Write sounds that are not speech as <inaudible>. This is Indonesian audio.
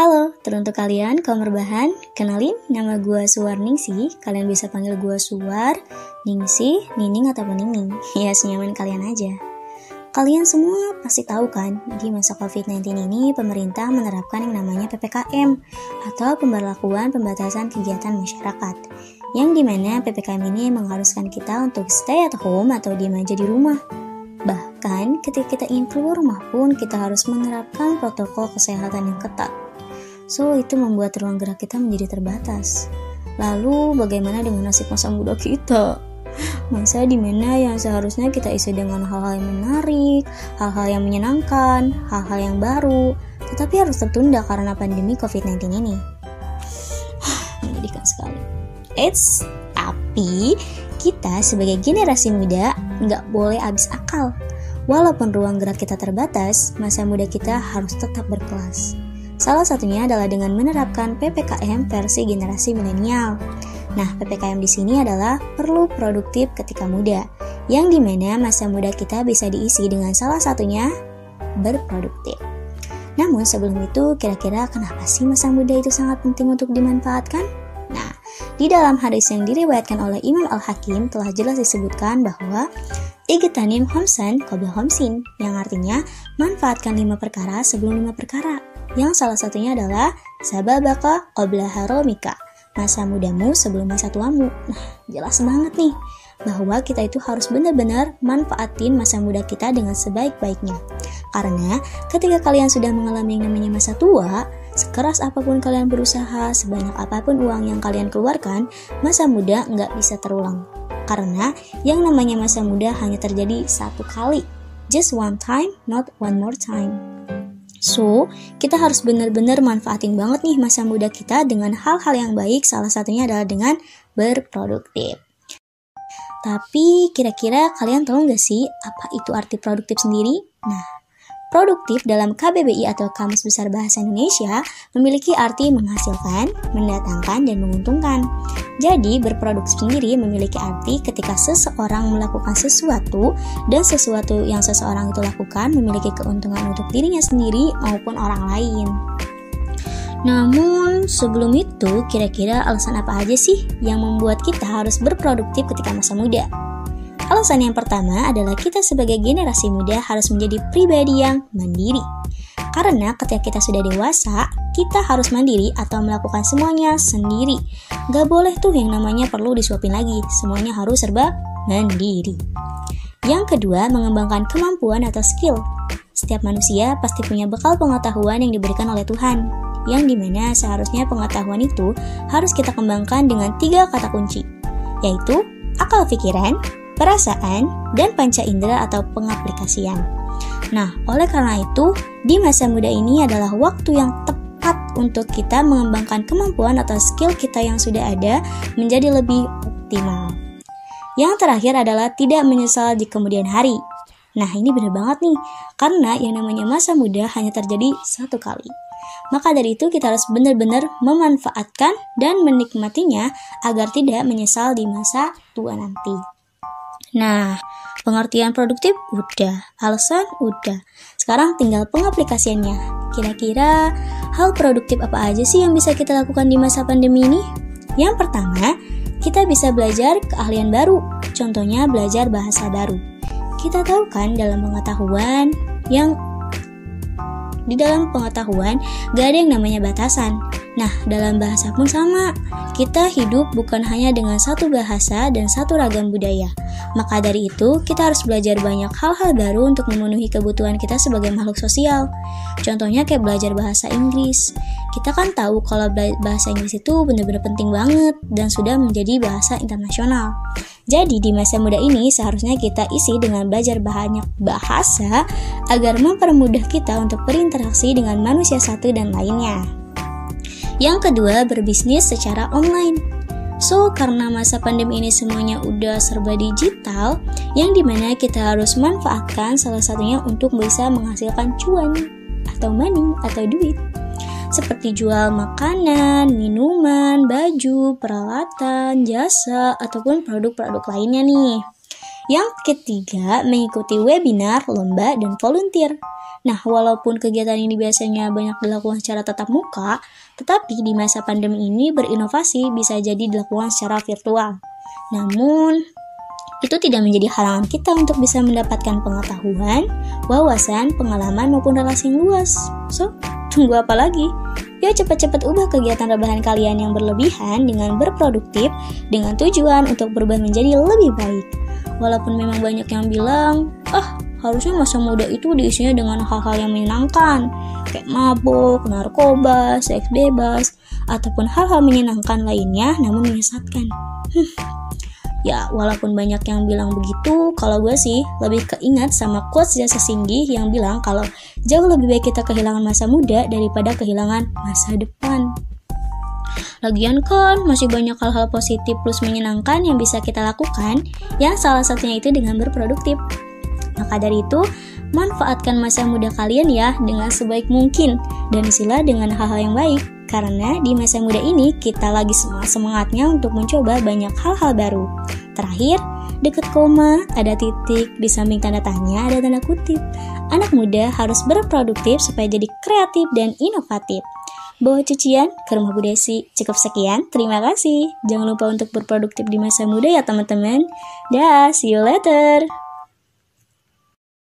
Halo, teruntuk kalian kaum rebahan, kenalin nama gue Suwar Ningsi, kalian bisa panggil gue Suwar, Ningsi, Nining ataupun Nining, <laughs> ya senyaman kalian aja. Kalian semua pasti tahu kan, di masa COVID-19 ini pemerintah menerapkan yang namanya PPKM atau pemberlakuan pembatasan kegiatan masyarakat. Yang di mana PPKM ini mengharuskan kita untuk stay at home atau diam aja di rumah. Bahkan ketika kita ingin keluar rumah pun kita harus menerapkan protokol kesehatan yang ketat. So, itu membuat ruang gerak kita menjadi terbatas. Lalu, bagaimana dengan nasib masa muda kita? Masa di mana yang seharusnya kita isi dengan hal-hal yang menarik, hal-hal yang menyenangkan, hal-hal yang baru, tetapi harus tertunda karena pandemi COVID-19 ini. <sighs> Menyedihkan sekali. Eits, tapi kita sebagai generasi muda nggak boleh habis akal. Walaupun ruang gerak kita terbatas, masa muda kita harus tetap berkelas. Salah satunya adalah dengan menerapkan PPKM versi generasi milenial. Nah, PPKM di sini adalah perlu produktif ketika muda, yang di mana masa muda kita bisa diisi dengan salah satunya berproduktif. Namun sebelum itu, kira-kira kenapa sih masa muda itu sangat penting untuk dimanfaatkan? Nah, di dalam hadis yang diriwayatkan oleh Imam Al-Hakim telah jelas disebutkan bahwa Igtanim homsan qabla homsin, yang artinya manfaatkan lima perkara sebelum lima perkara yang salah satunya adalah sababaka qabla haromika, masa mudamu sebelum masa tuamu. Nah, jelas banget nih bahwa kita itu harus benar-benar manfaatin masa muda kita dengan sebaik-baiknya. Karena ketika kalian sudah mengalami yang namanya masa tua, sekeras apa pun kalian berusaha, sebanyak apa pun uang yang kalian keluarkan, masa muda nggak bisa terulang. Karena yang namanya masa muda hanya terjadi satu kali. Just one time, not one more time. So, kita harus benar-benar manfaatin banget nih masa muda kita dengan hal-hal yang baik, salah satunya adalah dengan berproduktif. Tapi, kira-kira kalian tahu nggak sih apa itu arti produktif sendiri? Nah, Produktif dalam KBBI atau Kamus Besar Bahasa Indonesia memiliki arti menghasilkan, mendatangkan, dan menguntungkan. Jadi, berproduktif sendiri memiliki arti ketika seseorang melakukan sesuatu dan sesuatu yang seseorang itu lakukan memiliki keuntungan untuk dirinya sendiri maupun orang lain. Namun, sebelum itu, kira-kira alasan apa aja sih yang membuat kita harus berproduktif ketika masa muda? Alasan yang pertama adalah kita sebagai generasi muda harus menjadi pribadi yang mandiri. Karena ketika kita sudah dewasa, kita harus mandiri atau melakukan semuanya sendiri. Gak boleh tuh yang namanya perlu disuapin lagi, semuanya harus serba mandiri. Yang kedua, mengembangkan kemampuan atau skill. Setiap manusia pasti punya bekal pengetahuan yang diberikan oleh Tuhan, yang di mana seharusnya pengetahuan itu harus kita kembangkan dengan tiga kata kunci, yaitu akal pikiran, perasaan, dan panca indera atau pengaplikasian. Nah, oleh karena itu, di masa muda ini adalah waktu yang tepat untuk kita mengembangkan kemampuan atau skill kita yang sudah ada menjadi lebih optimal. Yang terakhir adalah tidak menyesal di kemudian hari. Nah, ini benar banget nih, karena yang namanya masa muda hanya terjadi satu kali. Maka dari itu kita harus benar-benar memanfaatkan dan menikmatinya agar tidak menyesal di masa tua nanti. Nah, pengertian produktif udah, alasan udah. Sekarang tinggal pengaplikasiannya. Kira-kira hal produktif apa aja sih yang bisa kita lakukan di masa pandemi ini? Yang pertama, kita bisa belajar keahlian baru. Contohnya belajar bahasa baru. Kita tahu kan dalam pengetahuan yang di dalam pengetahuan gak ada yang namanya batasan. Nah, dalam bahasa pun sama. Kita hidup bukan hanya dengan satu bahasa dan satu ragam budaya. Maka dari itu, kita harus belajar banyak hal-hal baru untuk memenuhi kebutuhan kita sebagai makhluk sosial. Contohnya kayak belajar bahasa Inggris. Kita kan tahu kalau bahasa Inggris itu benar-benar penting banget dan sudah menjadi bahasa internasional. Jadi di masa muda ini seharusnya kita isi dengan belajar banyak bahasa agar mempermudah kita untuk berinteraksi dengan manusia satu dan lainnya. Yang kedua, berbisnis secara online. So, karena masa pandemi ini semuanya udah serba digital, yang di mana kita harus manfaatkan salah satunya untuk bisa menghasilkan cuan atau money atau duit. Seperti jual makanan, minuman, baju, peralatan, jasa, ataupun produk-produk lainnya nih. Yang ketiga, mengikuti webinar, lomba, dan volunteer. Nah, walaupun kegiatan ini biasanya banyak dilakukan secara tatap muka, tetapi di masa pandemi ini berinovasi bisa jadi dilakukan secara virtual. Namun, itu tidak menjadi halangan kita untuk bisa mendapatkan pengetahuan, wawasan, pengalaman, maupun relasi yang luas. So, tunggu apa lagi? Yuk cepat-cepat ubah kegiatan rebahan kalian yang berlebihan dengan berproduktif dengan tujuan untuk berubah menjadi lebih baik. Walaupun memang banyak yang bilang, ah harusnya masa muda itu diisinya dengan hal-hal yang menyenangkan, kayak mabuk, narkoba, seks bebas, ataupun hal-hal menyenangkan lainnya namun menyesatkan. Ya, walaupun banyak yang bilang begitu, kalau gue sih lebih keingat sama quotes Jasa Singgi yang bilang kalau jauh lebih baik kita kehilangan masa muda daripada kehilangan masa depan. Lagian kan masih banyak hal-hal positif plus menyenangkan yang bisa kita lakukan, yang salah satunya itu dengan berproduktif. Maka dari itu, manfaatkan masa muda kalian ya dengan sebaik mungkin dan isilah dengan hal-hal yang baik. Karena di masa muda ini kita lagi semangat-semangatnya untuk mencoba banyak hal-hal baru. Terakhir, dekat koma ada titik, di samping tanda tanya ada tanda kutip. Anak muda harus berproduktif supaya jadi kreatif dan inovatif. Bawa cucian ke rumah Bu Desi. Cukup sekian, terima kasih. Jangan lupa untuk berproduktif di masa muda ya teman-teman. Dah, see you later.